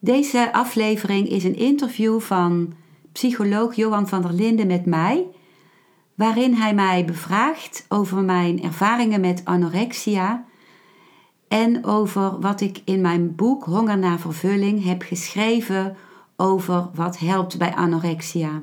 Deze aflevering is een interview van psycholoog Johan van der Linden met mij, waarin hij mij bevraagt over mijn ervaringen met anorexia en over wat ik in mijn boek Honger naar vervulling heb geschreven over wat helpt bij anorexia.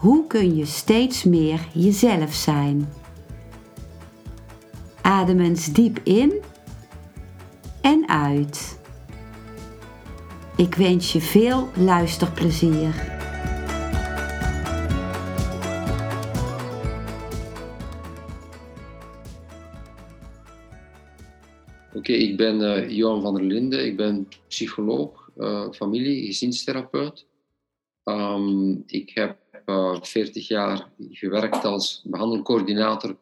hoe kun je steeds meer jezelf zijn? Adem eens diep in en uit. Ik wens je veel luisterplezier. Oké, ik ben uh, Johan van der Linden. Ik ben psycholoog, uh, familie, gezinstherapeut. Um, ik heb uh, eh, 40 jaar gewerkt als behandelcoördinator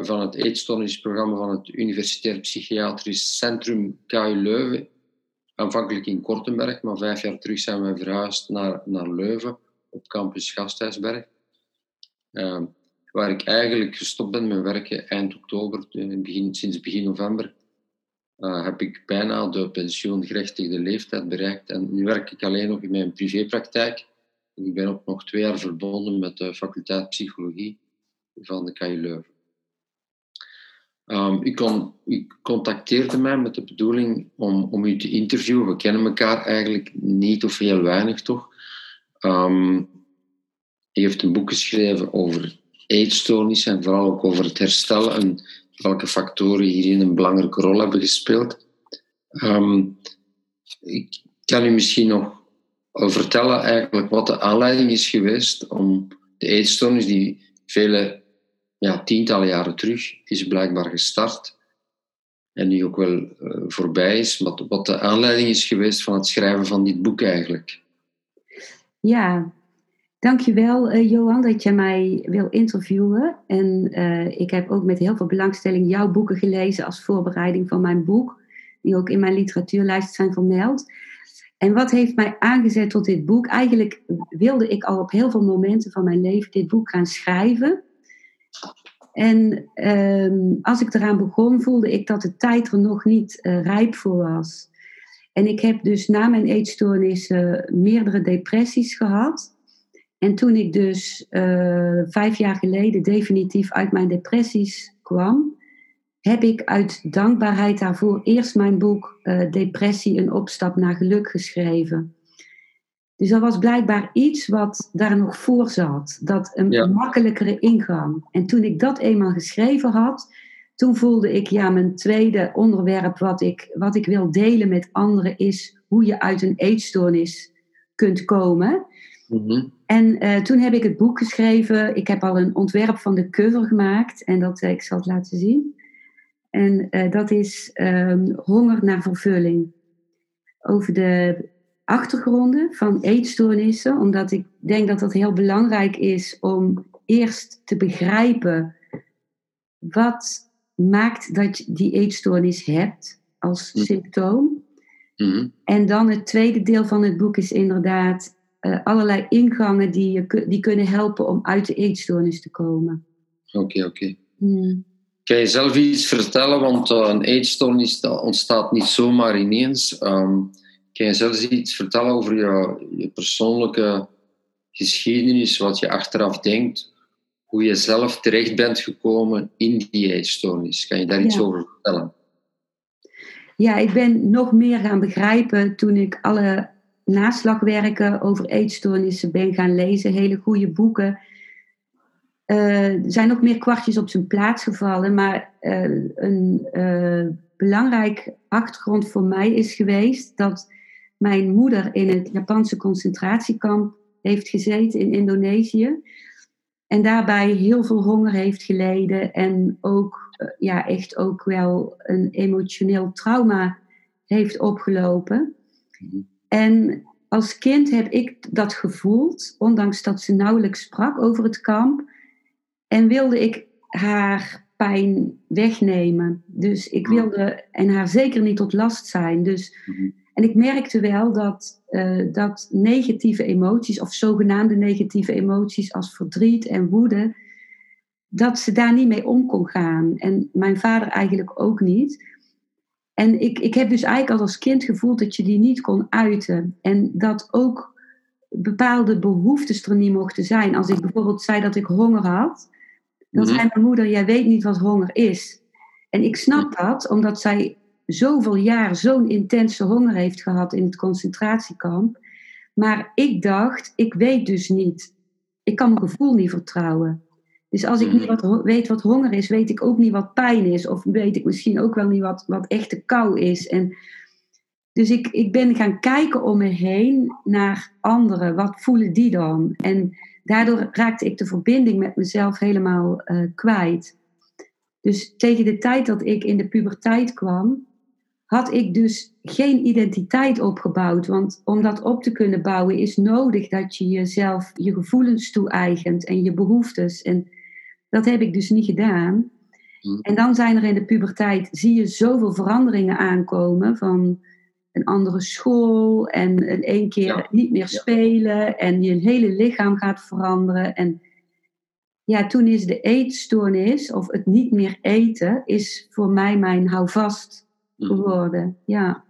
van het eetstoornisprogramma van het Universitair Psychiatrisch Centrum KU Leuven. Aanvankelijk in Kortenberg, maar vijf jaar terug zijn we verhuisd naar, naar Leuven op campus Gasthuisberg. Ehm, waar ik eigenlijk gestopt ben met werken eind oktober, begin, sinds begin november, heb ik bijna de pensioengerechtigde leeftijd bereikt. En nu werk ik alleen nog in mijn privépraktijk. Ik ben ook nog twee jaar verbonden met de faculteit psychologie van de KU Leuven. Um, contacteerde mij met de bedoeling om, om u te interviewen. We kennen elkaar eigenlijk niet of heel weinig, toch? Um, u heeft een boek geschreven over eetstoornissen en vooral ook over het herstellen en welke factoren hierin een belangrijke rol hebben gespeeld. Um, ik kan u misschien nog vertellen eigenlijk wat de aanleiding is geweest om de eetstoornis die vele tientallen jaren terug is blijkbaar gestart en nu ook wel uh, voorbij is, wat, wat de aanleiding is geweest van het schrijven van dit boek eigenlijk. Ja, Dankjewel uh, Johan dat je mij wil interviewen. En uh, ik heb ook met heel veel belangstelling jouw boeken gelezen als voorbereiding van mijn boek. Die ook in mijn literatuurlijst zijn vermeld. En wat heeft mij aangezet tot dit boek? Eigenlijk wilde ik al op heel veel momenten van mijn leven dit boek gaan schrijven. En uh, als ik eraan begon, voelde ik dat de tijd er nog niet uh, rijp voor was. En ik heb dus na mijn eetstoornissen meerdere depressies gehad. En toen ik dus uh, vijf jaar geleden definitief uit mijn depressies kwam, heb ik uit dankbaarheid daarvoor eerst mijn boek uh, Depressie, een opstap naar geluk geschreven. Dus dat was blijkbaar iets wat daar nog voor zat. Dat een makkelijkere ingang. En toen ik dat eenmaal geschreven had, toen voelde ik, ja, mijn tweede onderwerp wat ik, wat ik wil delen met anderen is hoe je uit een eetstoornis kunt komen. Mhm. En uh, toen heb ik het boek geschreven. Ik heb al een ontwerp van de cover gemaakt. En dat, uh, ik zal het laten zien. En uh, dat is um, Honger naar vervulling. Over de achtergronden van eetstoornissen. Omdat ik denk dat dat heel belangrijk is om eerst te begrijpen... wat maakt dat je die eetstoornis hebt als mhm. symptoom. Mhm. En dan het tweede deel van het boek is inderdaad uh, allerlei ingangen die, je, die kunnen helpen om uit de eetstoornis te komen. Oké, oké. Hmm. Kan je zelf iets vertellen? Want uh, een eetstoornis ontstaat niet zomaar ineens. Um, kan je zelf iets vertellen over je, je persoonlijke geschiedenis, wat je achteraf denkt, hoe je zelf terecht bent gekomen in die eetstoornis? Kan je daar iets over vertellen? Ja, ik ben nog meer gaan begrijpen toen ik alle naslagwerken over eetstoornissen ben gaan lezen. Hele goede boeken. Uh, er zijn nog meer kwartjes op zijn plaats gevallen. Maar uh, een uh, belangrijk achtergrond voor mij is geweest dat mijn moeder in het Japanse concentratiekamp heeft gezeten in Indonesië. En daarbij heel veel honger heeft geleden. En ook, eh, ja, echt ook wel een emotioneel trauma heeft opgelopen. En als kind heb ik dat gevoeld, ondanks dat ze nauwelijks sprak over het kamp. En wilde ik haar pijn wegnemen. Dus ik mhm. wilde, en haar zeker niet tot last zijn. Dus, mhm. En ik merkte wel dat, uh, dat negatieve emoties, of zogenaamde negatieve emoties als verdriet en woede, dat ze daar niet mee om kon gaan. En mijn vader eigenlijk ook niet. En ik, ik heb dus eigenlijk al als kind gevoeld dat je die niet kon uiten. En dat ook bepaalde behoeftes er niet mochten zijn. Als ik bijvoorbeeld zei dat ik honger had, dan mhm. zei mijn moeder: Jij weet niet wat honger is. En ik snap dat, omdat zij zoveel jaar zo'n intense honger heeft gehad in het concentratiekamp. Maar ik dacht: Ik weet dus niet. Ik kan mijn gevoel niet vertrouwen. Dus als ik niet mhm. wat, weet wat honger is, weet ik ook niet wat pijn is. Of weet ik misschien ook wel niet wat, wat echte kou is. En dus ik, ik ben gaan kijken om me heen naar anderen. Wat voelen die dan? En daardoor raakte ik de verbinding met mezelf helemaal uh, kwijt. Dus tegen de tijd dat ik in de puberteit kwam, had ik dus geen identiteit opgebouwd. Want om dat op te kunnen bouwen is nodig dat je jezelf je gevoelens toe-eigent en je behoeftes. En dat heb ik dus niet gedaan. Mm. En dan zijn er in de puberteit, zie je zoveel veranderingen aankomen van een andere school en in één keer niet meer spelen en je hele lichaam gaat veranderen. En ja, toen is de eetstoornis of het niet meer eten, is voor mij mijn houvast mm. geworden. Ja.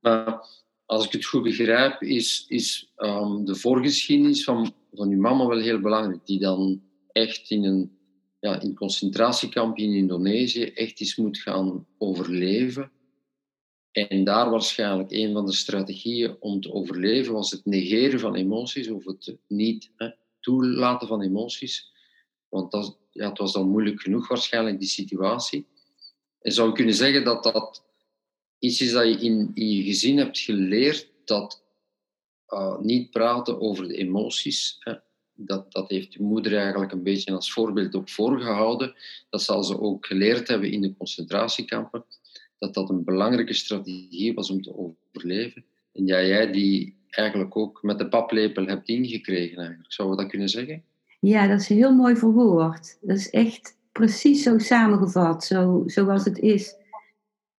Maar als ik het goed begrijp, is, is um, de voorgeschiedenis van, van uw mama wel heel belangrijk, die dan echt in een ja, in concentratiekamp in Indonesië echt eens moet gaan overleven. En daar waarschijnlijk een van de strategieën om te overleven was het negeren van emoties of het niet hè, toelaten van emoties. Want dat, ja, het was dan moeilijk genoeg waarschijnlijk, die situatie. En zou je kunnen zeggen dat dat iets is dat je in, in je gezin hebt geleerd, dat uh, niet praten over de emoties, hè, dat, dat heeft je moeder eigenlijk een beetje als voorbeeld ook voorgehouden. Dat zal ze ook geleerd hebben in de concentratiekampen. Dat dat een belangrijke strategie was om te overleven. En ja, jij die eigenlijk ook met de paplepel hebt ingekregen eigenlijk. Zouden we dat kunnen zeggen? Ja, dat is heel mooi verwoord. Dat is echt precies zo samengevat, zo, zoals het is.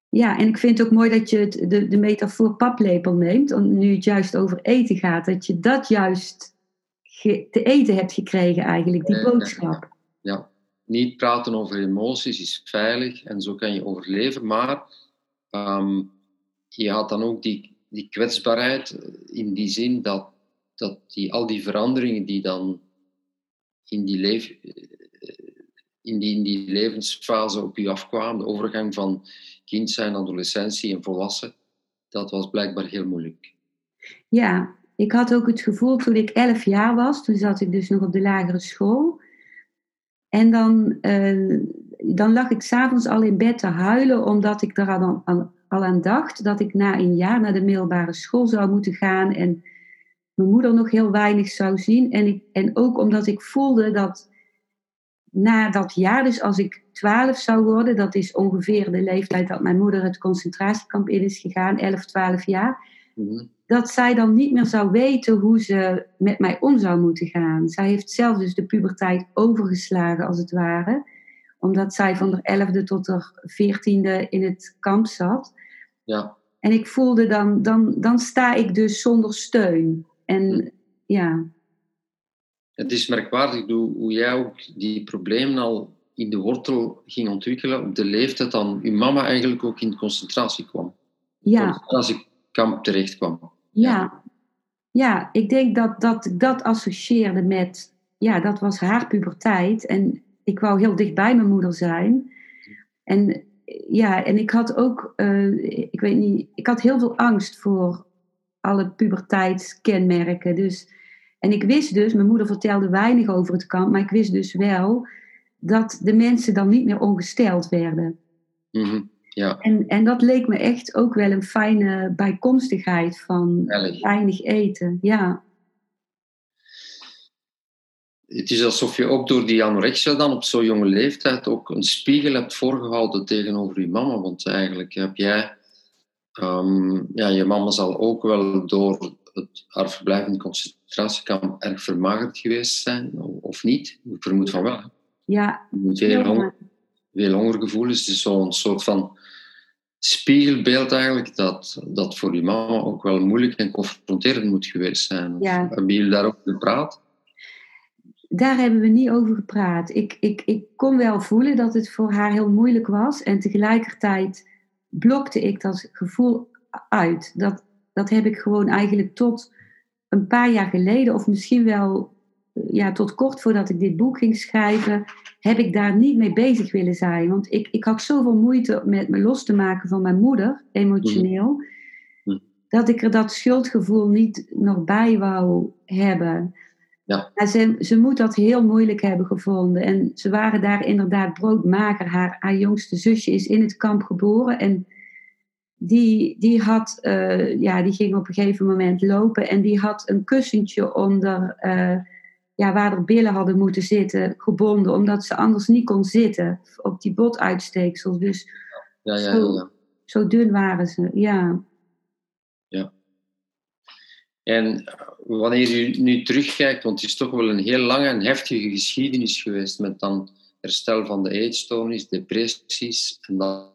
Ja, en ik vind het ook mooi dat je het, de, de metafoor paplepel neemt, nu het juist over eten gaat. Dat je dat juist te eten hebt gekregen eigenlijk, die boodschap. Ja, niet praten over emoties is veilig en zo kan je overleven, maar ehm, je had dan ook die, die kwetsbaarheid in die zin dat, dat die, al die veranderingen die dan in die, leef, in, die, in die levensfase op je afkwamen, de overgang van kind zijn, adolescentie en volwassen, dat was blijkbaar heel moeilijk. Ja, ik had ook het gevoel toen ik elf jaar was, toen zat ik dus nog op de lagere school. En dan, uh, dan lag ik s'avonds al in bed te huilen, omdat ik er al aan, dacht dat ik na een jaar naar de middelbare school zou moeten gaan en mijn moeder nog heel weinig zou zien. En, en ook omdat ik voelde dat na dat jaar, dus als ik twaalf zou worden, dat is ongeveer de leeftijd dat mijn moeder het concentratiekamp in is gegaan, 11, 12 jaar. Mhm dat zij dan niet meer zou weten hoe ze met mij om zou moeten gaan. Zij heeft zelf dus de puberteit overgeslagen, als het ware. Omdat zij van de elfde tot de veertiende in het kamp zat. Ja. En ik voelde dan, dan, dan sta ik dus zonder steun. En hm. ja. Het is merkwaardig hoe jij ook die problemen al in de wortel ging ontwikkelen op de leeftijd dan uw mama eigenlijk ook in concentratie kwam. Ja. Als ik kamp terecht kwam. Ja, ja ik denk dat, dat ik dat associeerde met, ja, dat was haar puberteit. En ik wou heel dicht bij mijn moeder zijn. En ja, en ik had ook, uh, ik weet niet, ik had heel veel angst voor alle puberteitskenmerken. Dus, en ik wist dus, mijn moeder vertelde weinig over het kamp, maar ik wist dus wel dat de mensen dan niet meer ongesteld werden. Mm ja. En, en dat leek me echt ook wel een fijne bijkomstigheid van weinig eten. Ja. het is alsof je ook door die anorexia dan op zo'n jonge leeftijd ook een spiegel hebt voorgehouden tegenover je mama. Want eigenlijk heb jij, ehm, ja, je mama zal ook wel door het, haar verblijf in het concentratiekamp erg vermagerd geweest zijn, of niet? Ik vermoed van wel. Ja. Veel, honger, veel hongergevoel is dus zo'n soort van spiegelbeeld eigenlijk dat, dat voor je mama ook wel moeilijk en confronterend moet geweest zijn. Ja. Hebben jullie daarover gepraat? Daar hebben we niet over gepraat. Ik, ik, ik kon wel voelen dat het voor haar heel moeilijk was. En tegelijkertijd blokte ik dat gevoel uit. Dat, dat heb ik gewoon eigenlijk tot een paar jaar geleden, of misschien wel ja, tot kort voordat ik dit boek ging schrijven, heb ik daar niet mee bezig willen zijn. Want ik, ik had zoveel moeite met me los te maken van mijn moeder, emotioneel, mhm. Mhm. dat ik er dat schuldgevoel niet nog bij wou hebben. Ja. ze, ze moet dat heel moeilijk hebben gevonden. En ze waren daar inderdaad broodmager. Haar, haar jongste zusje is in het kamp geboren. En die, die, had, uh, ja, die ging op een gegeven moment lopen. En die had een kussentje onder, uh, ja, waar er billen hadden moeten zitten, gebonden. Omdat ze anders niet kon zitten op die botuitsteeksels. Dus ja, ja, zo, ja. zo dun waren ze, ja. Ja. En wanneer u nu terugkijkt, want het is toch wel een heel lange en heftige geschiedenis geweest met dan herstel van de eetstoornis, depressies en dan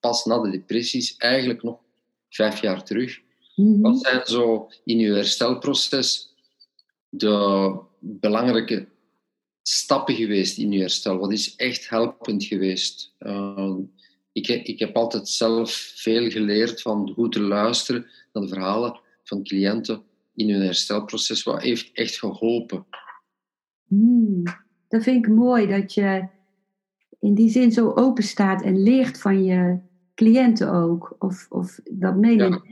pas na de depressies eigenlijk nog vijf jaar terug. Mhm. Wat zijn zo in uw herstelproces de belangrijke stappen geweest in uw herstel? Wat is echt helpend geweest? Uh, ik, ik heb altijd zelf veel geleerd van goed te luisteren naar de verhalen van cliënten in hun herstelproces. Wat heeft echt geholpen? Hmm, dat vind ik mooi dat je in die zin zo open staat en leert van je cliënten ook. Of, of dat meen Ja.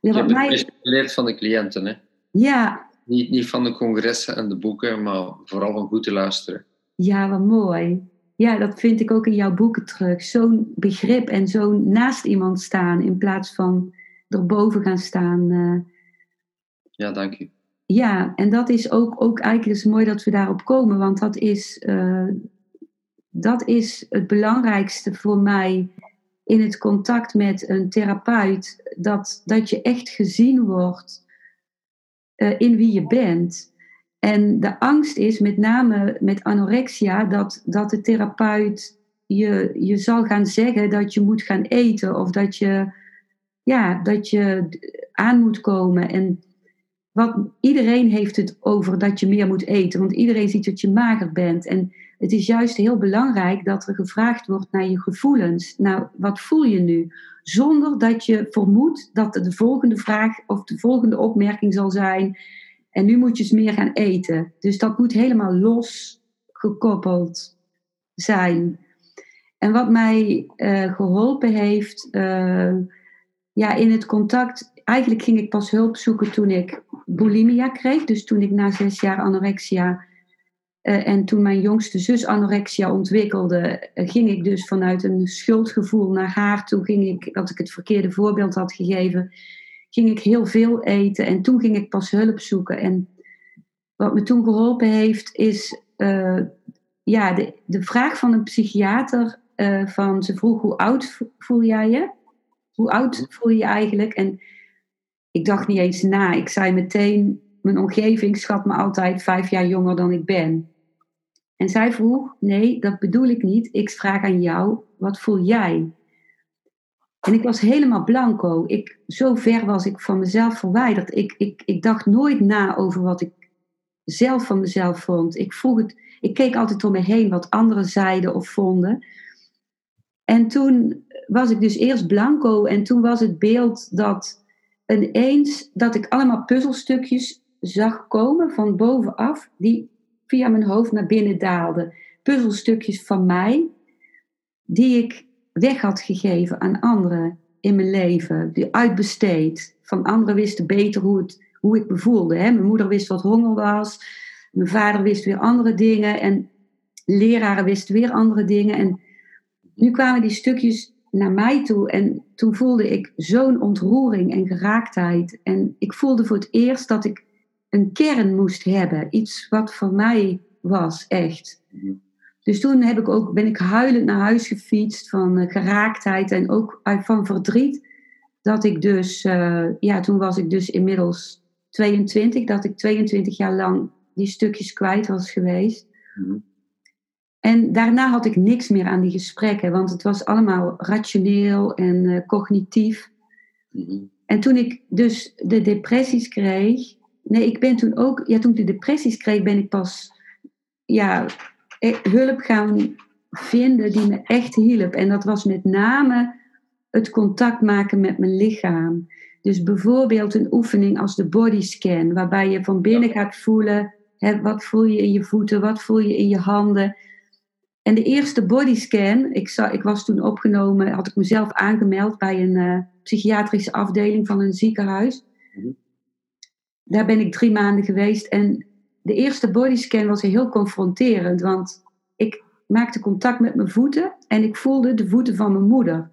je hebt mij... geleerd van de cliënten, hè? Ja. Niet, niet van de congressen en de boeken, maar vooral van goed te luisteren. Ja, wat mooi. Ja, dat vind ik ook in jouw boeken terug. Zo'n begrip en zo naast iemand staan in plaats van erboven gaan staan. Uh, ja, dank u. Ja, en dat is ook, ook eigenlijk is mooi dat we daarop komen, want dat is, uh, dat is het belangrijkste voor mij in het contact met een therapeut. Dat, dat je echt gezien wordt in wie je bent. En de angst is met name met anorexia dat, dat de therapeut je, je zal gaan zeggen dat je moet gaan eten of dat je, ja, dat je aan moet komen. En wat, iedereen heeft het over dat je meer moet eten, want iedereen ziet dat je mager bent. En het is juist heel belangrijk dat er gevraagd wordt naar je gevoelens. Nou, wat voel je nu? Zonder dat je vermoedt dat de volgende vraag of de volgende opmerking zal zijn. En nu moet je eens meer gaan eten. Dus dat moet helemaal los gekoppeld zijn. En wat mij uh, geholpen heeft uh, ja, in het contact. Eigenlijk ging ik pas hulp zoeken toen ik bulimia kreeg. Dus toen ik na zes jaar anorexia uh, en toen mijn jongste zus anorexia ontwikkelde, uh, ging ik dus vanuit een schuldgevoel naar haar toe. Ging ik, dat ik het verkeerde voorbeeld had gegeven, ging ik heel veel eten. En toen ging ik pas hulp zoeken. En wat me toen geholpen heeft, is uh, ja, de, de vraag van een psychiater. van, ze vroeg, hoe oud voel jij je? Hoe oud voel je je eigenlijk? En ik dacht niet eens na. Ik zei meteen, mijn omgeving schat me altijd vijf jaar jonger dan ik ben. En zij vroeg, nee, dat bedoel ik niet. Ik vraag aan jou, wat voel jij? En ik was helemaal blanco. Ik, zo ver was ik van mezelf verwijderd. Ik, ik, ik dacht nooit na over wat ik zelf van mezelf vond. Ik, vroeg het, ik keek altijd om me heen wat anderen zeiden of vonden. En toen was ik dus eerst blanco en toen was het beeld dat ineens dat ik allemaal puzzelstukjes zag komen van bovenaf, die via mijn hoofd naar binnen daalden. Puzzelstukjes van mij, die ik weg had gegeven aan anderen in mijn leven, die uitbesteed. Van anderen wisten beter hoe, het, hoe ik me voelde. Hè? Mijn moeder wist wat honger was, mijn vader wist weer andere dingen en leraren wisten weer andere dingen. En nu kwamen die stukjes naar mij toe en toen voelde ik zo'n ontroering en geraaktheid. En ik voelde voor het eerst dat ik een kern moest hebben. Iets wat voor mij was, echt. Mhm. Dus toen heb ik ook, ben ik huilend naar huis gefietst van uh, geraaktheid en ook van verdriet. Dat ik dus, uh, ja, toen was ik dus inmiddels 22, dat ik 22 jaar lang die stukjes kwijt was geweest. Mhm. En daarna had ik niks meer aan die gesprekken, want het was allemaal rationeel en uh, cognitief. Mhm. En toen ik dus de depressies kreeg, nee, ik ben toen ook, ja, toen ik de depressies kreeg, ben ik pas, ja, e-, hulp gaan vinden die me echt hielp. En dat was met name het contact maken met mijn lichaam. Dus bijvoorbeeld een oefening als de bodyscan, waarbij je van binnen gaat voelen, hè, wat voel je in je voeten, wat voel je in je handen. En de eerste bodyscan, ik, ik was toen opgenomen, had ik mezelf aangemeld bij een uh, psychiatrische afdeling van een ziekenhuis. Mhm. Daar ben ik drie maanden geweest en de eerste bodyscan was heel confronterend, want ik maakte contact met mijn voeten en ik voelde de voeten van mijn moeder.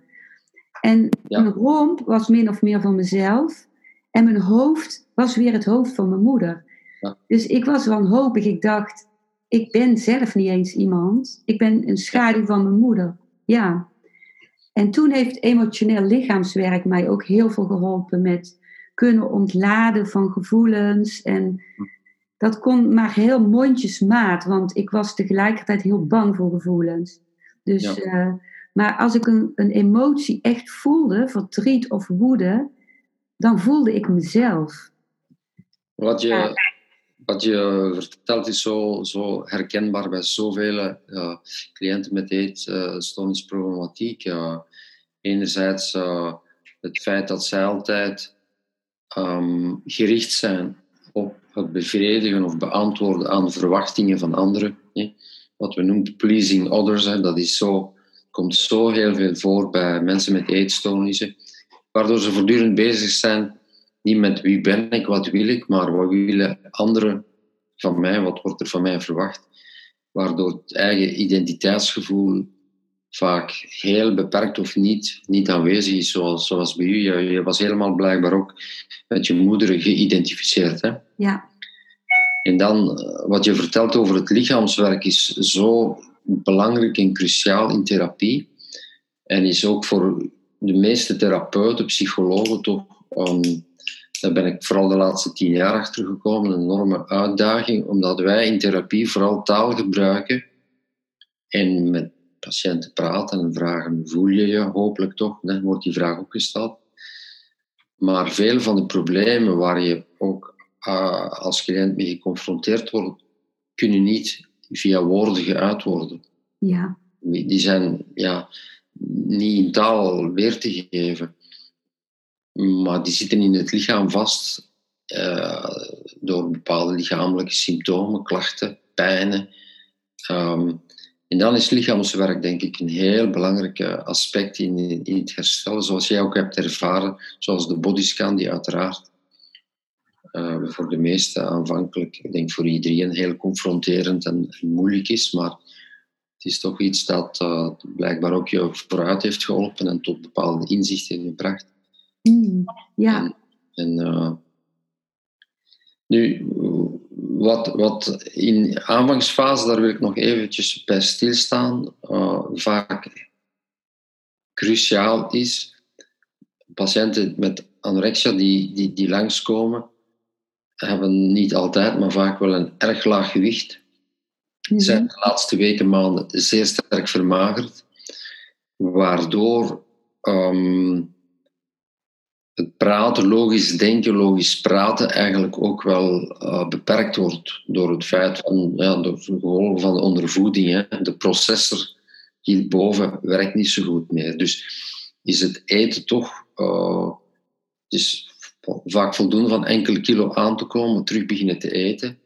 En mijn romp was min of meer van mezelf. En mijn hoofd was weer het hoofd van mijn moeder. Ja. Dus ik was wanhopig. Ik dacht, ik ben zelf niet eens iemand. Ik ben een schaduw van mijn moeder. Ja. En toen heeft emotioneel lichaamswerk mij ook heel veel geholpen met kunnen ontladen van gevoelens. En dat kon maar heel mondjesmaat, want ik was tegelijkertijd heel bang voor gevoelens. Dus ja. Eh, maar als ik een, een emotie echt voelde, verdriet of woede, dan voelde ik mezelf. Wat je, wat je vertelt is zo, zo herkenbaar bij zoveel uh, cliënten met eetstoornisproblematiek. Uh, enerzijds het feit dat zij altijd um, gericht zijn op het bevredigen of beantwoorden aan verwachtingen van anderen. Wat we noemen pleasing others, hè, dat is zo komt zo heel veel voor bij mensen met eetstoornissen, waardoor ze voortdurend bezig zijn, niet met wie ben ik, wat wil ik, maar wat willen anderen van mij, wat wordt er van mij verwacht, waardoor het eigen identiteitsgevoel vaak heel beperkt of niet, niet aanwezig is, zoals, zoals bij u. Je, je was helemaal blijkbaar ook met je moeder geïdentificeerd. Hè? Ja. En dan, eh, wat je vertelt over het lichaamswerk is zo belangrijk en cruciaal in therapie. En is ook voor de meeste therapeuten, psychologen toch, um, daar ben ik vooral de laatste tien jaar achter gekomen, een enorme uitdaging, omdat wij in therapie vooral taal gebruiken en met patiënten praten en vragen, voel je je hopelijk toch? Dan wordt die vraag ook gesteld. Maar veel van de problemen waar je ook uh, als cliënt mee geconfronteerd wordt, kunnen niet via woorden geuit worden. Ja. Die zijn ja, niet in taal weer te geven, maar die zitten in het lichaam vast uh, door bepaalde lichamelijke symptomen, klachten, pijnen. Um, en dan is lichaamswerk, denk ik, een heel belangrijk aspect in, in het herstellen, zoals jij ook hebt ervaren, zoals de bodyscan, die uiteraard uh, voor de meesten aanvankelijk, ik denk voor iedereen, heel confronterend en, moeilijk is. Maar het is toch iets dat uh, blijkbaar ook je vooruit heeft geholpen en tot bepaalde inzichten gebracht. Mm, ja. En, uh, nu, wat, wat in aanvangsfase, daar wil ik nog eventjes bij stilstaan, vaak cruciaal is, patiënten met anorexia die, die, die langskomen, hebben niet altijd, maar vaak wel een erg laag gewicht. Mm Zijn de laatste weken, maanden zeer sterk vermagerd, waardoor um, het praten, logisch denken, logisch praten eigenlijk ook wel uh, beperkt wordt door het feit van, ja, door de gevolgen van de ondervoeding. Hè. De processor hierboven werkt niet zo goed meer. Dus is het eten toch uh, is vaak voldoende van enkele kilo aan te komen, terug beginnen te eten.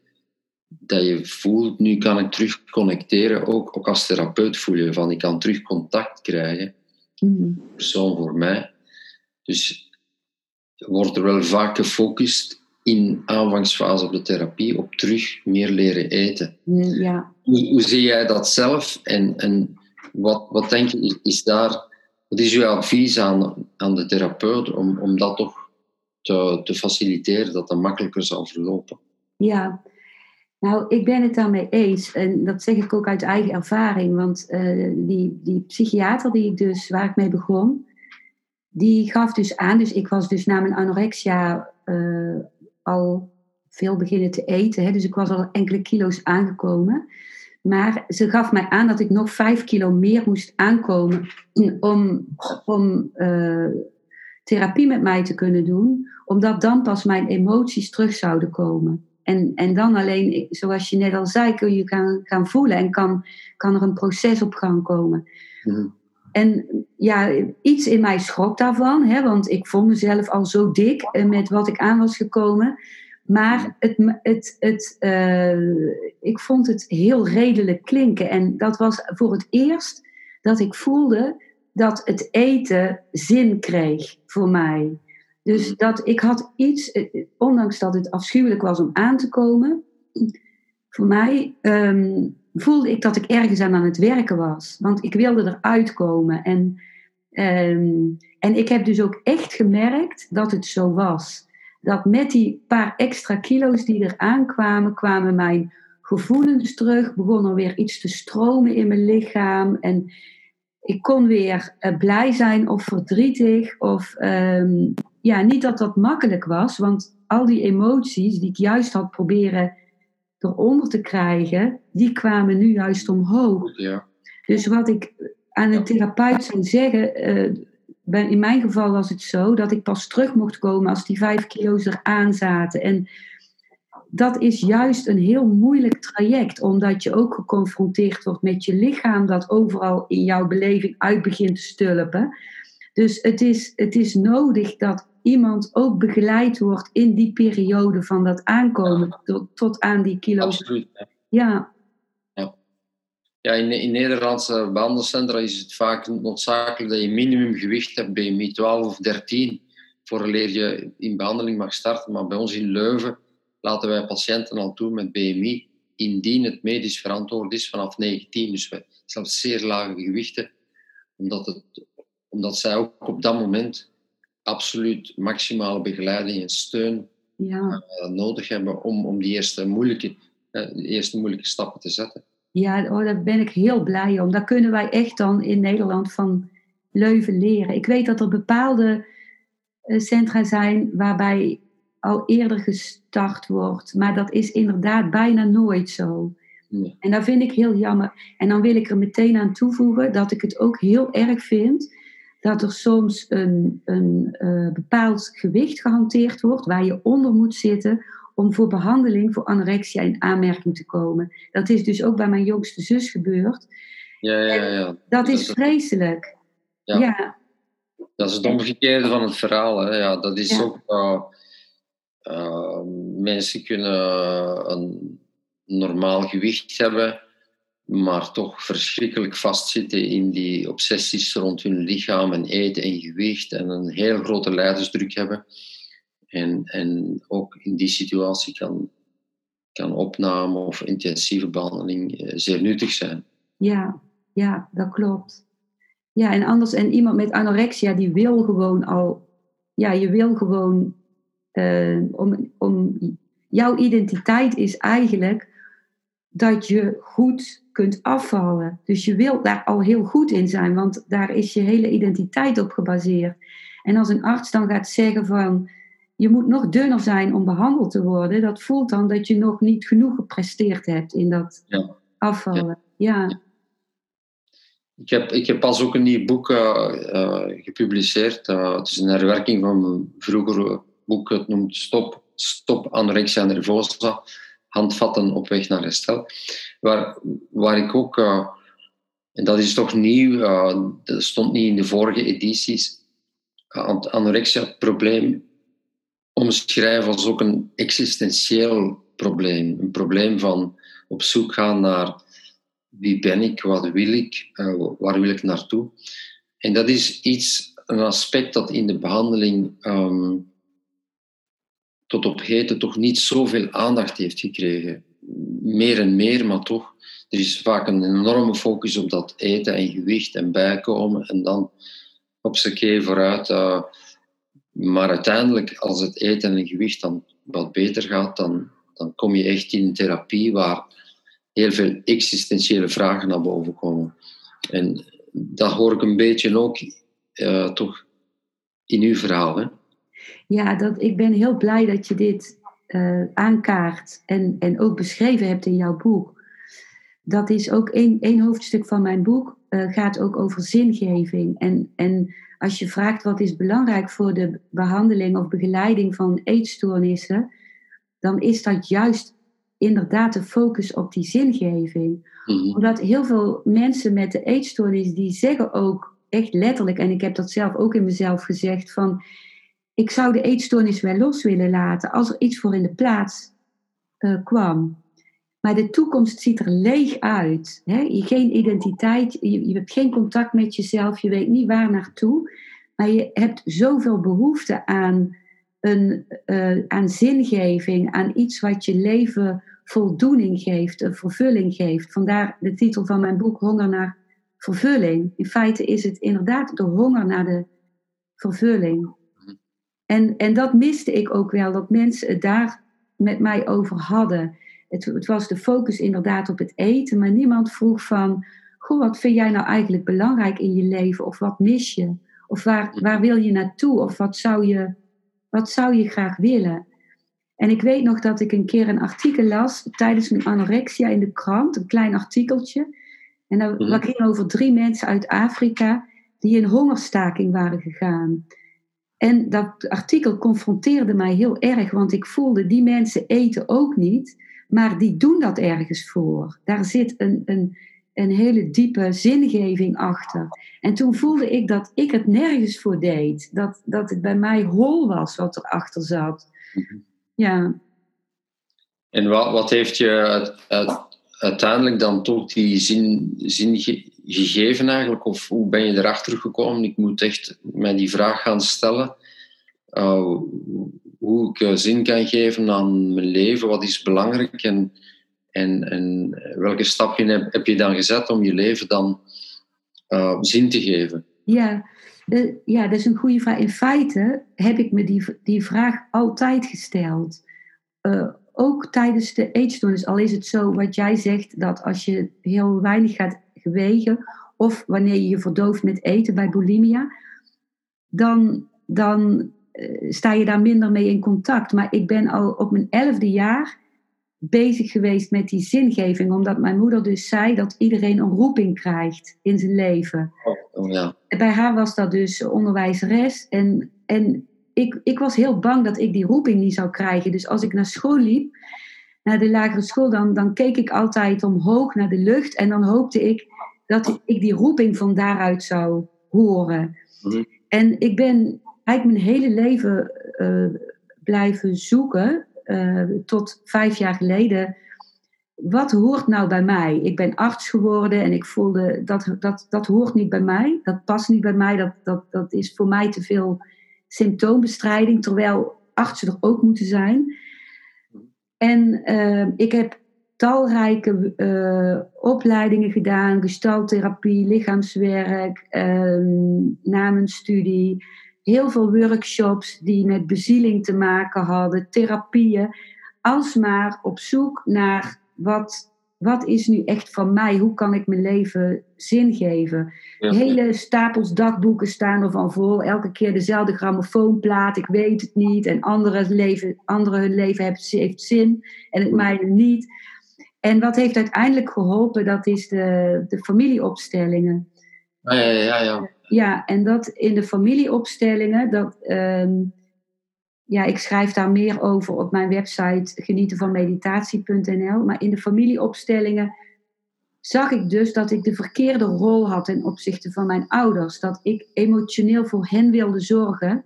Dat je voelt, nu kan ik terug connecteren. Ook, ook als therapeut voel je van, ik kan terug contact krijgen. Mm. Persoon voor mij. Dus wordt er wel vaak gefocust in aanvangsfase op de therapie op terug meer leren eten. Ja. Hoe, hoe zie jij dat zelf en, en wat, wat denk je, is daar, wat is uw advies aan, aan de therapeut om, om dat toch te, te faciliteren, dat dat makkelijker zal verlopen. Ja, Nou, ik ben het daarmee eens. En dat zeg ik ook uit eigen ervaring. Want uh, die, die psychiater die ik dus, waar ik mee begon, die gaf dus aan, dus ik was dus na mijn anorexia uh, al veel beginnen te eten. Hè, dus ik was al enkele kilo's aangekomen. Maar ze gaf mij aan dat ik nog vijf kilo meer moest aankomen om, om uh, therapie met mij te kunnen doen. Omdat dan pas mijn emoties terug zouden komen. En, en dan alleen, zoals je net al zei, kun je gaan, gaan voelen en kan, kan er een proces op gang komen. Mhm. En ja, iets in mij schrok daarvan, hè, want ik vond mezelf al zo dik eh, met wat ik aan was gekomen. Maar het, het, het, uh, ik vond het heel redelijk klinken. En dat was voor het eerst dat ik voelde dat het eten zin kreeg voor mij. Dus mm. dat ik had iets, eh, ondanks dat het afschuwelijk was om aan te komen, voor mij um, voelde ik dat ik ergens aan aan het werken was. Want ik wilde eruit komen. En, um, en ik heb dus ook echt gemerkt dat het zo was. Dat met die paar extra kilo's die er aankwamen, kwamen mijn gevoelens terug. Begon er weer iets te stromen in mijn lichaam. En ik kon weer uh, blij zijn of verdrietig. Of um, ja, niet dat dat makkelijk was, want al die emoties die ik juist had proberen eronder te krijgen, die kwamen nu juist omhoog. Ja. Dus wat ik aan een therapeut zou zeggen, uh, in mijn geval was het zo dat ik pas terug mocht komen als die vijf kilo's eraan zaten. En dat is juist een heel moeilijk traject, omdat je ook geconfronteerd wordt met je lichaam dat overal in jouw beleving uit begint te stulpen. Dus het is, het is nodig dat iemand ook begeleid wordt in die periode van dat aankomen tot, tot aan die kilo's. Absoluut. Ja. Ja, ja in, in Nederlandse behandelcentra is het vaak noodzakelijk dat je minimumgewicht hebt, BMI 12 of 13, vooraleer je in behandeling mag starten. Maar bij ons in Leuven laten wij patiënten al toe met BMI, indien het medisch verantwoord is, vanaf 19. Dus wij zelfs zeer lage gewichten, omdat, het, omdat zij ook op dat moment absoluut maximale begeleiding en steun ja. uh, nodig hebben om, om die eerste moeilijke, uh, eerste moeilijke stappen te zetten. Ja, oh, daar ben ik heel blij om. Daar kunnen wij echt dan in Nederland van Leuven leren. Ik weet dat er bepaalde uh, centra zijn waarbij al eerder gestart wordt, maar dat is inderdaad bijna nooit zo. En dat vind ik heel jammer. En dan wil ik er meteen aan toevoegen dat ik het ook heel erg vind dat er soms een, een uh, bepaald gewicht gehanteerd wordt waar je onder moet zitten om voor behandeling voor anorexia in aanmerking te komen. Dat is dus ook bij mijn jongste zus gebeurd. Ja, ja, ja. Dat is vreselijk. Ja. ja. Dat is het omgekeerde van het verhaal. Hè. Ja, dat is ook. Uh, uh, mensen kunnen een normaal gewicht hebben maar toch verschrikkelijk vastzitten in die obsessies rond hun lichaam en eten en gewicht en een heel grote leidersdruk hebben. En, en ook in die situatie kan, kan opname of intensieve behandeling eh, zeer nuttig zijn. Ja, ja, dat klopt. Ja, en anders, en iemand met anorexia die wil gewoon al, ja, je wil gewoon, uh, om, om, jouw identiteit is eigenlijk dat je goed kunt afvallen. Dus je wilt daar al heel goed in zijn, want daar is je hele identiteit op gebaseerd. En als een arts dan gaat zeggen van je moet nog dunner zijn om behandeld te worden, dat voelt dan dat je nog niet genoeg gepresteerd hebt in dat ja. afvallen. Ja. Ik, heb, ik heb pas ook een nieuw boek uh, uh, gepubliceerd. Uh, het is een herwerking van mijn vroegere boek. Het noemt Stop, Stop Anorexia Nervosa handvatten op weg naar herstel. Waar, waar ik ook, uh, en dat is toch nieuw, uh, dat stond niet in de vorige edities, uh, anorexia-probleem omschrijven als ook een existentieel probleem. Een probleem van op zoek gaan naar wie ben ik, wat wil ik, waar wil ik naartoe. En dat is iets, een aspect dat in de behandeling um, tot op heden toch niet zoveel aandacht heeft gekregen. Meer en meer, maar toch. Er is vaak een enorme focus op dat eten en gewicht en bijkomen en dan op z'n keer vooruit. Uh, maar uiteindelijk, als het eten en gewicht dan wat beter gaat, dan, dan kom je echt in therapie waar heel veel existentiële vragen naar boven komen. En dat hoor ik een beetje ook uh, toch in uw verhaal. Hè? Ja, dat, ik ben heel blij dat je dit uh, aankaart en, en ook beschreven hebt in jouw boek. Dat is ook één, één hoofdstuk van mijn boek, uh, gaat ook over zingeving. En, en als je vraagt wat is belangrijk voor de behandeling of begeleiding van eetstoornissen, dan is dat juist inderdaad de focus op die zingeving. Mhm. Omdat heel veel mensen met de eetstoornis, die zeggen ook echt letterlijk, en ik heb dat zelf ook in mezelf gezegd, van ik zou de eetstoornis wel los willen laten als er iets voor in de plaats uh, kwam. Maar de toekomst ziet er leeg uit. Hè? Je geen identiteit, je, je, hebt geen contact met jezelf, je weet niet waar naartoe. Maar je hebt zoveel behoefte aan, een, uh, aan zingeving, aan iets wat je leven voldoening geeft, een vervulling geeft. Vandaar de titel van mijn boek Honger naar vervulling. In feite is het inderdaad de honger naar de vervulling. En, en dat miste ik ook wel, dat mensen het daar met mij over hadden. Het, het was de focus inderdaad op het eten, maar niemand vroeg van, goh, wat vind jij nou eigenlijk belangrijk in je leven? Of wat mis je? Of waar, waar wil je naartoe? Of wat zou je, wat zou je graag willen? En ik weet nog dat ik een keer een artikel las tijdens mijn anorexia in de krant, een klein artikeltje. En dat, mhm. dat ging over drie mensen uit Afrika die in hongerstaking waren gegaan. En dat artikel confronteerde mij heel erg, want ik voelde die mensen eten ook niet, maar die doen dat ergens voor. Daar zit een, een, een hele diepe zingeving achter. En toen voelde ik dat ik het nergens voor deed, dat, dat het bij mij hol was wat erachter zat. Mhm. Ja. En wat, wat heeft je uiteindelijk dan toch die zin, zin gegeven eigenlijk? Of hoe ben je erachter gekomen? Ik moet echt mij die vraag gaan stellen. Uh, hoe ik uh, zin kan geven aan mijn leven, wat is belangrijk en, en, en welke stapje heb, heb je dan gezet om je leven dan uh, zin te geven? Ja, ja, dat is een goede vraag. In feite heb ik me die, die vraag altijd gesteld. Ook tijdens de eetstoornis, al is het zo wat jij zegt, dat als je heel weinig gaat gewegen, of wanneer je je verdooft met eten bij bulimia, dan, dan uh, sta je daar minder mee in contact. Maar ik ben al op mijn elfde jaar bezig geweest met die zingeving, omdat mijn moeder dus zei dat iedereen een roeping krijgt in zijn leven. Oh, ja. Bij haar was dat dus onderwijzeres en, en ik, ik was heel bang dat ik die roeping niet zou krijgen. Dus als ik naar school liep, naar de lagere school, dan, dan keek ik altijd omhoog naar de lucht en dan hoopte ik dat ik die roeping van daaruit zou horen. Mhm. En ik ben eigenlijk mijn hele leven uh, blijven zoeken uh, tot vijf jaar geleden. Wat hoort nou bij mij? Ik ben arts geworden en ik voelde dat dat, dat hoort niet bij mij. Dat past niet bij mij. Dat, dat, dat is voor mij te veel symptoombestrijding, terwijl artsen er ook moeten zijn. En uh, ik heb talrijke uh, opleidingen gedaan, gestaltherapie, lichaamswerk, uh, namenstudie, heel veel workshops die met bezieling te maken hadden, therapieën, alsmaar op zoek naar wat wat is nu echt van mij? Hoe kan ik mijn leven zin geven? Hele stapels dagboeken staan ervan vol. Elke keer dezelfde grammofoonplaat. Ik weet het niet. En anderen leven, andere hun leven heeft, heeft zin. En het mijne niet. En wat heeft uiteindelijk geholpen? Dat is de, de familieopstellingen. Ja, ja, ja, ja. Ja, en dat in de familieopstellingen... Dat, ehm, ja, ik schrijf daar meer over op mijn website genietenvanmeditatie.nl. Maar in de familieopstellingen zag ik dus dat ik de verkeerde rol had ten opzichte van mijn ouders. Dat ik emotioneel voor hen wilde zorgen.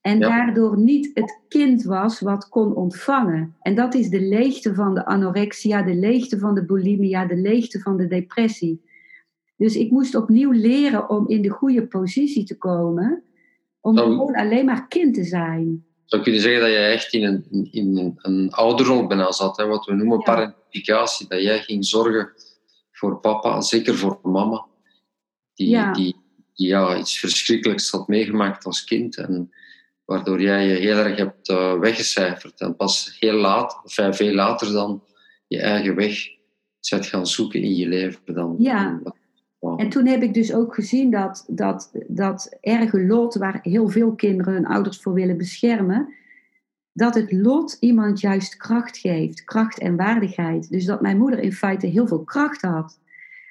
En daardoor niet het kind was wat kon ontvangen. En dat is de leegte van de anorexia, de leegte van de bulimia, de leegte van de depressie. Dus ik moest opnieuw leren om in de goede positie te komen. Om gewoon alleen maar kind te zijn zou kunnen zeggen dat je echt in een, in een, een ouderrol bijna zat. Hè? Wat we noemen ja. parentificatie. Dat jij ging zorgen voor papa, zeker voor mama. Die, ja. die, ja, iets verschrikkelijks had meegemaakt als kind. En waardoor jij je heel erg hebt uh, weggecijferd. En pas heel laat, of veel later dan, je eigen weg zet gaan zoeken in je leven. Dan, ja. En toen heb ik dus ook gezien dat dat, dat erge lot, waar heel veel kinderen hun ouders voor willen beschermen, dat het lot iemand juist kracht geeft, kracht en waardigheid. Dus dat mijn moeder in feite heel veel kracht had.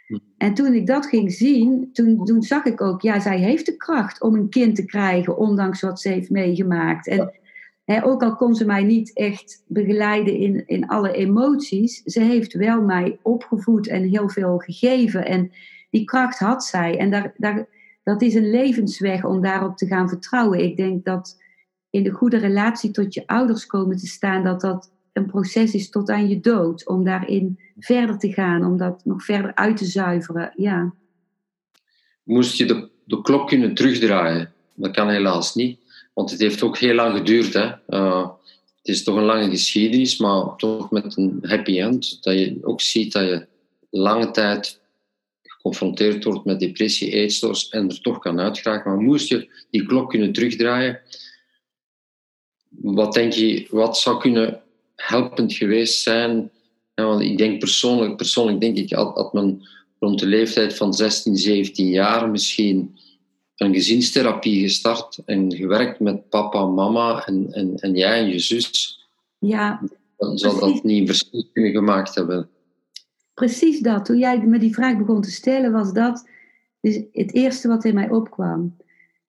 Hm. En toen ik dat ging zien, toen, toen zag ik ook, ja, zij heeft de kracht om een kind te krijgen, ondanks wat ze heeft meegemaakt. En ook al kon ze mij niet echt begeleiden in, in alle emoties, ze heeft wel mij opgevoed en heel veel gegeven. En die kracht had zij. En daar, daar, dat is een levensweg om daarop te gaan vertrouwen. Ik denk dat in de goede relatie tot je ouders komen te staan, dat dat een proces is tot aan je dood. Om daarin verder te gaan, om dat nog verder uit te zuiveren. Ja. Moest je de, de klok kunnen terugdraaien? Dat kan helaas niet. Want het heeft ook heel lang geduurd. Hè? Uh, het is toch een lange geschiedenis, maar toch met een happy end. Dat je ook ziet dat je lange tijd geconfronteerd wordt met depressie, eetstoornis en er toch kan uitgeraken. Maar moest je die klok kunnen terugdraaien, wat denk je, wat zou kunnen helpend geweest zijn? Ja, want ik denk persoonlijk, persoonlijk denk ik dat men rond de leeftijd van 16, 17 jaar misschien een gezinstherapie gestart en gewerkt met papa, mama en, en, en jij en je zus. Ja. Dan zou dat niet een verschil kunnen gemaakt hebben. Precies dat. Toen jij me die vraag begon te stellen, was dat dus het eerste wat in mij opkwam.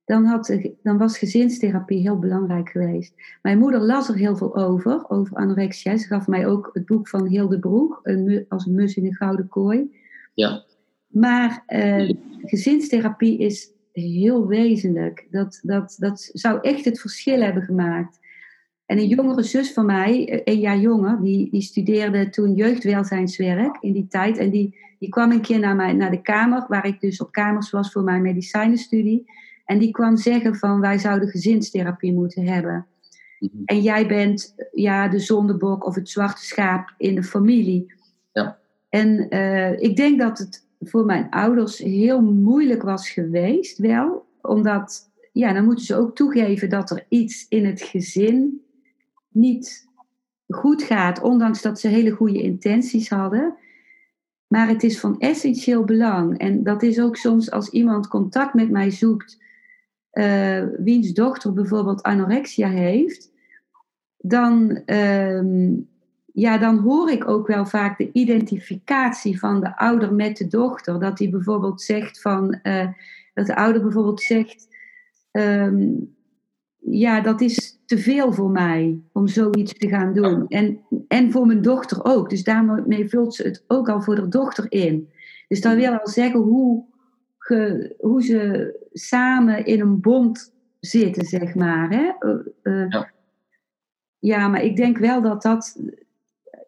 Dan, had, dan was gezinstherapie heel belangrijk geweest. Mijn moeder las er heel veel over, over anorexia. Ze gaf mij ook het boek van Hilde Broek, een, als een mus in een gouden kooi. Ja. Maar uh, gezinstherapie is heel wezenlijk. Dat, dat, dat zou echt het verschil hebben gemaakt. En een jongere zus van mij, een jaar jonger, die, die studeerde toen jeugdwelzijnswerk in die tijd. En die, die kwam een keer naar, mij, naar de kamer, waar ik dus op kamers was voor mijn medicijnenstudie. En die kwam zeggen van wij zouden gezinstherapie moeten hebben. Mhm. En jij bent ja, de zondebok of het zwarte schaap in de familie. Ja. En uh, ik denk dat het voor mijn ouders heel moeilijk was geweest, wel. Omdat, ja, dan moeten ze ook toegeven dat er iets in het gezin niet goed gaat, ondanks dat ze hele goede intenties hadden. Maar het is van essentieel belang. En dat is ook soms als iemand contact met mij zoekt, uh, wiens dochter bijvoorbeeld anorexia heeft, dan, uh, ja, dan hoor ik ook wel vaak de identificatie van de ouder met de dochter. Dat die bijvoorbeeld zegt van, uh, dat de ouder bijvoorbeeld zegt, um, ja, dat is te veel voor mij om zoiets te gaan doen. En, en voor mijn dochter ook. Dus daarmee vult ze het ook al voor de dochter in. Dus dat wil al zeggen hoe, ge, hoe ze samen in een bond zitten, zeg maar. Hè? Uh, ja. ja, maar ik denk wel dat dat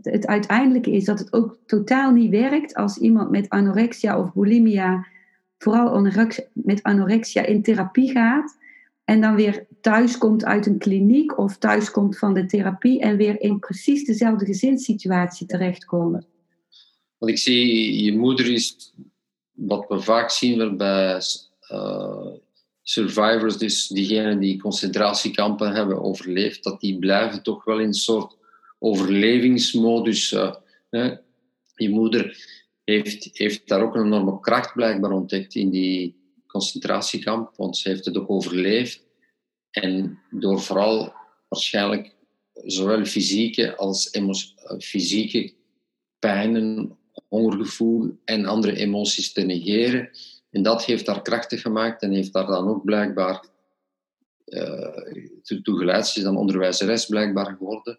het uiteindelijke is dat het ook totaal niet werkt als iemand met anorexia of bulimia, vooral anorexia, met anorexia in therapie gaat en dan weer thuis komt uit een kliniek of thuis komt van de therapie en weer in precies dezelfde gezinssituatie terechtkomen. Want ik zie, je moeder is, wat we vaak zien bij uh, survivors, dus diegenen die concentratiekampen hebben overleefd, dat die blijven toch wel in een soort overlevingsmodus. Uh, Je moeder heeft, heeft daar ook een enorme kracht blijkbaar ontdekt in die concentratiekamp, want ze heeft het ook overleefd. En door vooral waarschijnlijk zowel fysieke als fysieke pijnen, hongergevoel en andere emoties te negeren. En dat heeft haar krachtig gemaakt en heeft haar dan ook blijkbaar uh, toe. Ze is dan onderwijzeres blijkbaar geworden.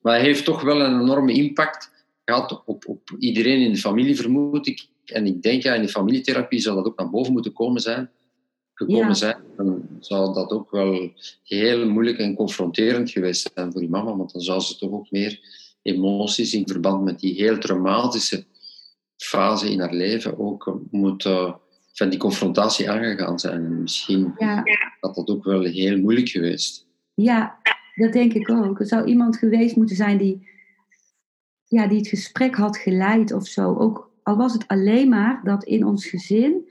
Maar hij heeft toch wel een enorme impact gehad op, op iedereen in de familie, vermoed ik. En ik denk, ja, in de familietherapie zou dat ook naar boven moeten komen zijn. Gekomen zijn. Dan zou dat ook wel heel moeilijk en confronterend geweest zijn voor die mama. Want dan zou ze toch ook meer emoties in verband met die heel traumatische fase in haar leven ook moeten van die confrontatie aangegaan zijn. En misschien ja. had dat ook wel heel moeilijk geweest. Ja, dat denk ik ook. Er zou iemand geweest moeten zijn die, ja, die het gesprek had geleid of zo. Ook al was het alleen maar dat in ons gezin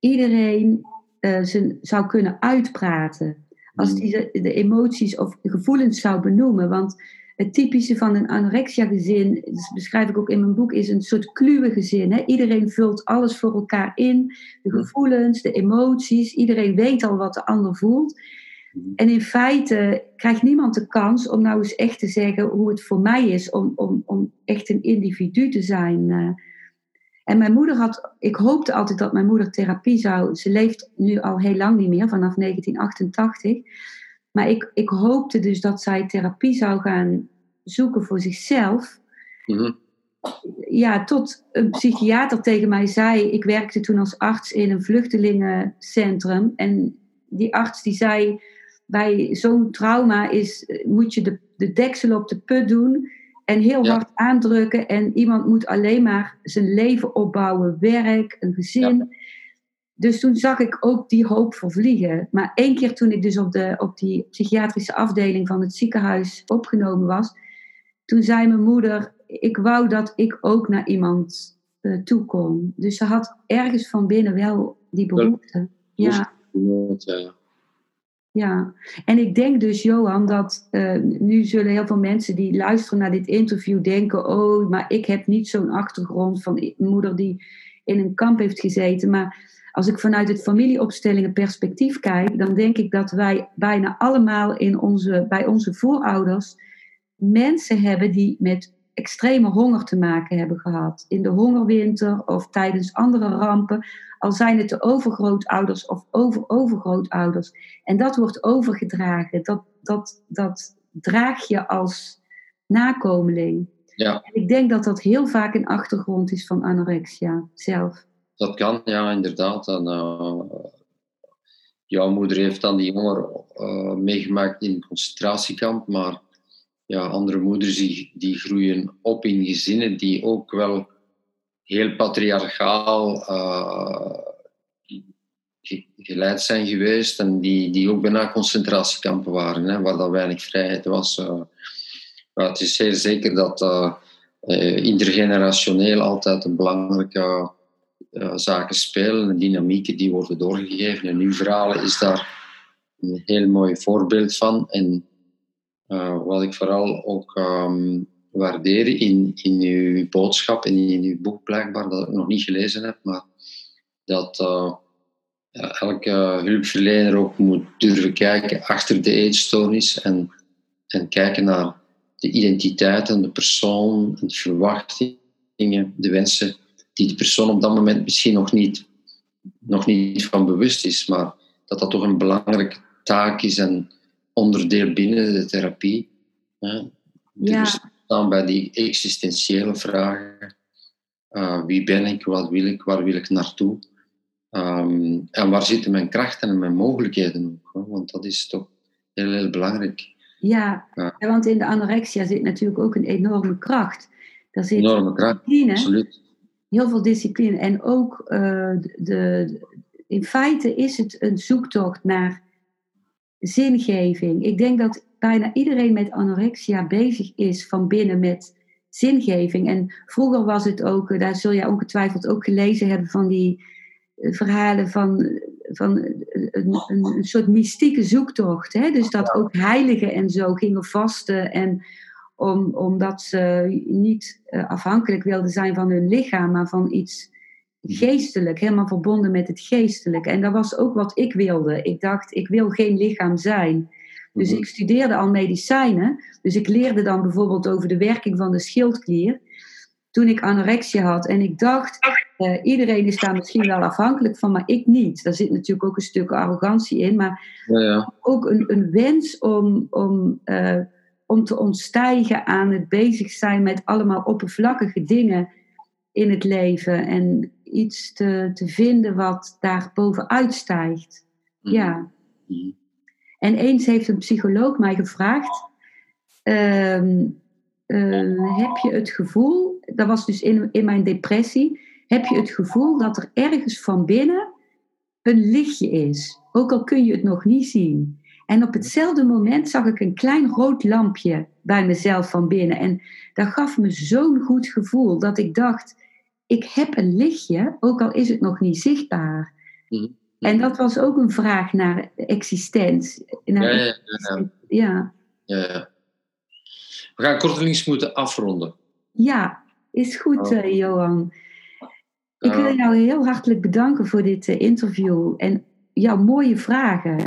iedereen uh, zijn, zou kunnen uitpraten. als Mhm. hij de, emoties of gevoelens zou benoemen. Want het typische van een anorexia-gezin, dat beschrijf ik ook in mijn boek, is een soort kluwe gezin. Hè? Iedereen vult alles voor elkaar in. De Mhm. gevoelens, de emoties. Iedereen weet al wat de ander voelt. Mhm. En in feite krijgt niemand de kans om nou eens echt te zeggen hoe het voor mij is om, om, om echt een individu te zijn. Eh. En mijn moeder had, ik hoopte altijd dat mijn moeder therapie zou. Ze leeft nu al heel lang niet meer, vanaf 1988. Maar ik, ik hoopte dus dat zij therapie zou gaan zoeken voor zichzelf. Mhm. Ja, tot een psychiater tegen mij zei. Ik werkte toen als arts in een vluchtelingencentrum. En die arts die zei: Bij zo'n trauma is, moet je de, de deksel op de put doen. En heel Ja. hard aandrukken. En iemand moet alleen maar zijn leven opbouwen: werk, een gezin. Dus toen zag ik ook die hoop vervliegen. Maar één keer toen ik dus op, de, op die psychiatrische afdeling van het ziekenhuis opgenomen was, toen zei mijn moeder: Ik wou dat ik ook naar iemand eh, toe kon. Dus ze had ergens van binnen wel die behoefte. Ja, Ja. Ja. En ik denk dus, Johan, dat eh, nu zullen heel veel mensen die luisteren naar dit interview denken: Oh, maar ik heb niet zo'n achtergrond van moeder die in een kamp heeft gezeten. Maar als ik vanuit het familieopstellingen perspectief kijk, dan denk ik dat wij bijna allemaal in onze, bij onze voorouders mensen hebben die met extreme honger te maken hebben gehad. In de hongerwinter of tijdens andere rampen. Al zijn het de overgrootouders of over-overgrootouders. En dat wordt overgedragen. Dat, dat, dat draag je als nakomeling. Ja. En ik denk dat dat heel vaak een achtergrond is van anorexia zelf. Dat kan, ja, inderdaad. En, eh, jouw moeder heeft dan die honger eh, meegemaakt in een concentratiekamp, maar ja, andere moeders die, die groeien op in gezinnen die ook wel heel patriarchaal eh, ge- geleid zijn geweest en die, die ook bijna concentratiekampen waren, hè, waar dat weinig vrijheid was. eh. maar het is zeer zeker dat eh, intergenerationeel altijd een belangrijke zaken spelen en dynamieken die worden doorgegeven. En uw verhalen is daar een heel mooi voorbeeld van. En eh, wat ik vooral ook ehm, waardeer in, in uw boodschap en in uw boek blijkbaar, dat ik nog niet gelezen heb, maar dat eh, ja, elke hulpverlener ook moet durven kijken achter de eetstoornis en, en kijken naar de identiteit en de persoon, en de verwachtingen, de wensen die de persoon op dat moment misschien nog niet, nog niet van bewust is, maar dat dat toch een belangrijke taak is en onderdeel binnen de therapie. Hè? Ja. Dus staan bij die existentiële vragen. Uh, wie ben ik, wat wil ik, waar wil ik naartoe? Um, en waar zitten mijn krachten en mijn mogelijkheden ook? Hè? Want dat is toch heel, heel belangrijk. Ja, want in de anorexia zit natuurlijk ook een enorme kracht. Daar zit Enorme kracht, discipline, absoluut. heel veel discipline. En ook eh, de, in feite is het een zoektocht naar zingeving. Ik denk dat bijna iedereen met anorexia bezig is van binnen met zingeving. En vroeger was het ook, eh, daar zul je ongetwijfeld ook gelezen hebben van die eh, verhalen van, van een, een, een soort mystieke zoektocht. Hè? Dus dat ook heiligen en zo gingen vasten en om, omdat ze niet afhankelijk wilden zijn van hun lichaam, maar van iets geestelijk, helemaal verbonden met het geestelijke. En dat was ook wat ik wilde. Ik dacht, ik wil geen lichaam zijn. Dus Mhm. ik studeerde al medicijnen. Dus ik leerde dan bijvoorbeeld over de werking van de schildklier. Toen ik anorexia had. En ik dacht, uh, iedereen is daar misschien wel afhankelijk van, maar ik niet. Daar zit natuurlijk ook een stuk arrogantie in. Maar Ja, ja. ook een, een wens om, om, uh, om te ontstijgen aan het bezig zijn met allemaal oppervlakkige dingen in het leven. En iets te, te vinden wat daar bovenuit stijgt. Mhm. Ja. Mhm. En eens heeft een psycholoog mij gevraagd: ehm, eh, Heb je het gevoel, dat was dus in, in mijn depressie, heb je het gevoel dat er ergens van binnen een lichtje is? Ook al kun je het nog niet zien. En op hetzelfde moment zag ik een klein rood lampje bij mezelf van binnen. En dat gaf me zo'n goed gevoel dat ik dacht: ik heb een lichtje, ook al is het nog niet zichtbaar. Mhm. En dat was ook een vraag naar existentie. Naar Ja, ja, ja, ja. ja, ja. We gaan kortelings moeten afronden. Ja, is goed, Oh. eh, Johan. Ik wil jou heel hartelijk bedanken voor dit eh, interview en jouw mooie vragen.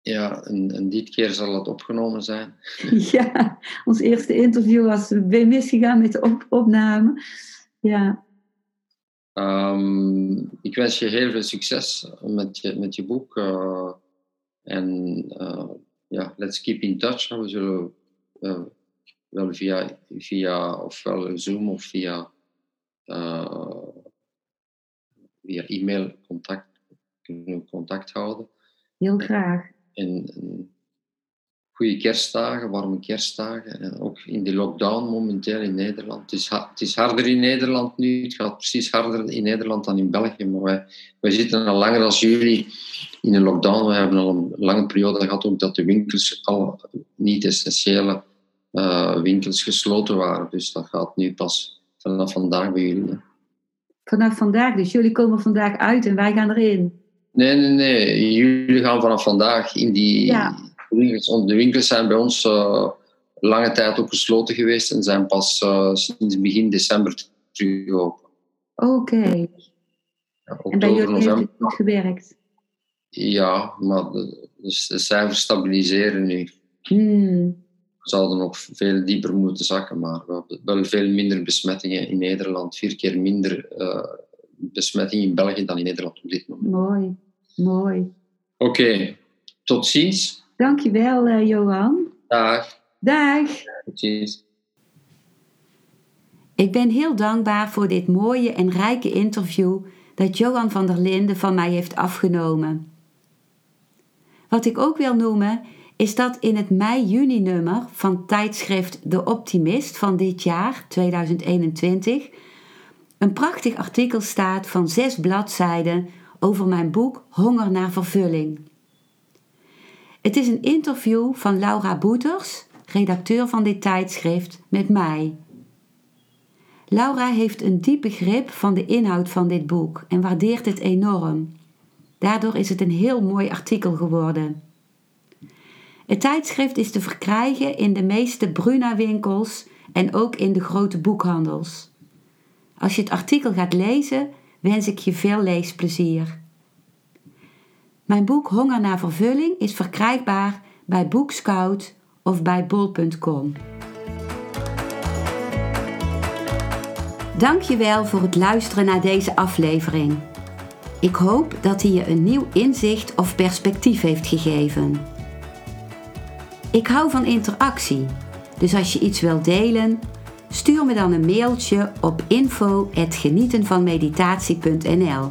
Ja, en, en dit keer zal het opgenomen zijn. ja, ons eerste interview was weer misgegaan met de op- opname. Ja, Ehm, ik wens je heel veel succes met je, met je boek. eh, en eh, ja, let's keep in touch. We zullen eh, wel via, via ofwel Zoom of via, via e-mail contact, kunnen contact houden. heel graag. En, en goede kerstdagen, warme kerstdagen. En ook in de lockdown momenteel in Nederland. Het is, ha- het is harder in Nederland nu. Het gaat precies harder in Nederland dan in België. Maar wij, wij zitten al langer als jullie in een lockdown. We hebben al een lange periode gehad ook dat de winkels, al niet-essentiële eh, winkels gesloten waren. Dus dat gaat nu pas vanaf vandaag bij jullie. hè. Vanaf vandaag, dus jullie komen vandaag uit en wij gaan erin. Nee, nee, nee. Jullie gaan vanaf vandaag in die Ja. De winkels zijn bij ons eh, lange tijd ook gesloten geweest en zijn pas eh, sinds begin december terug open. Oké, Ja, en bij jullie heeft november. het goed gewerkt. Ja, maar de, dus de cijfers stabiliseren nu. Hmm. We zouden nog veel dieper moeten zakken, maar we hebben wel veel minder besmettingen in Nederland. Vier keer minder eh, besmettingen in België dan in Nederland op dit moment. Mooi, mooi. Oké, tot ziens. Dankjewel, eh Johan. Dag. Dag. Ziens. Ik ben heel dankbaar voor dit mooie en rijke interview dat Johan van der Linden van mij heeft afgenomen. Wat ik ook wil noemen is dat in het mei-juni nummer van tijdschrift De Optimist van dit jaar, 2021, een prachtig artikel staat van zes bladzijden over mijn boek Honger naar vervulling. Het is een interview van Laura Boeters, redacteur van dit tijdschrift, met mij. Laura heeft een diep begrip van de inhoud van dit boek en waardeert het enorm. Daardoor is het een heel mooi artikel geworden. Het tijdschrift is te verkrijgen in de meeste Bruna-winkels en ook in de grote boekhandels. Als je het artikel gaat lezen, wens ik je veel leesplezier. Mijn boek Honger naar vervulling is verkrijgbaar bij Boekscout of bij bol.com. Dankjewel voor het luisteren naar deze aflevering. Ik hoop dat hij je een nieuw inzicht of perspectief heeft gegeven. Ik hou van interactie, dus als je iets wilt delen, stuur me dan een mailtje op info@genietenvanmeditatie.nl.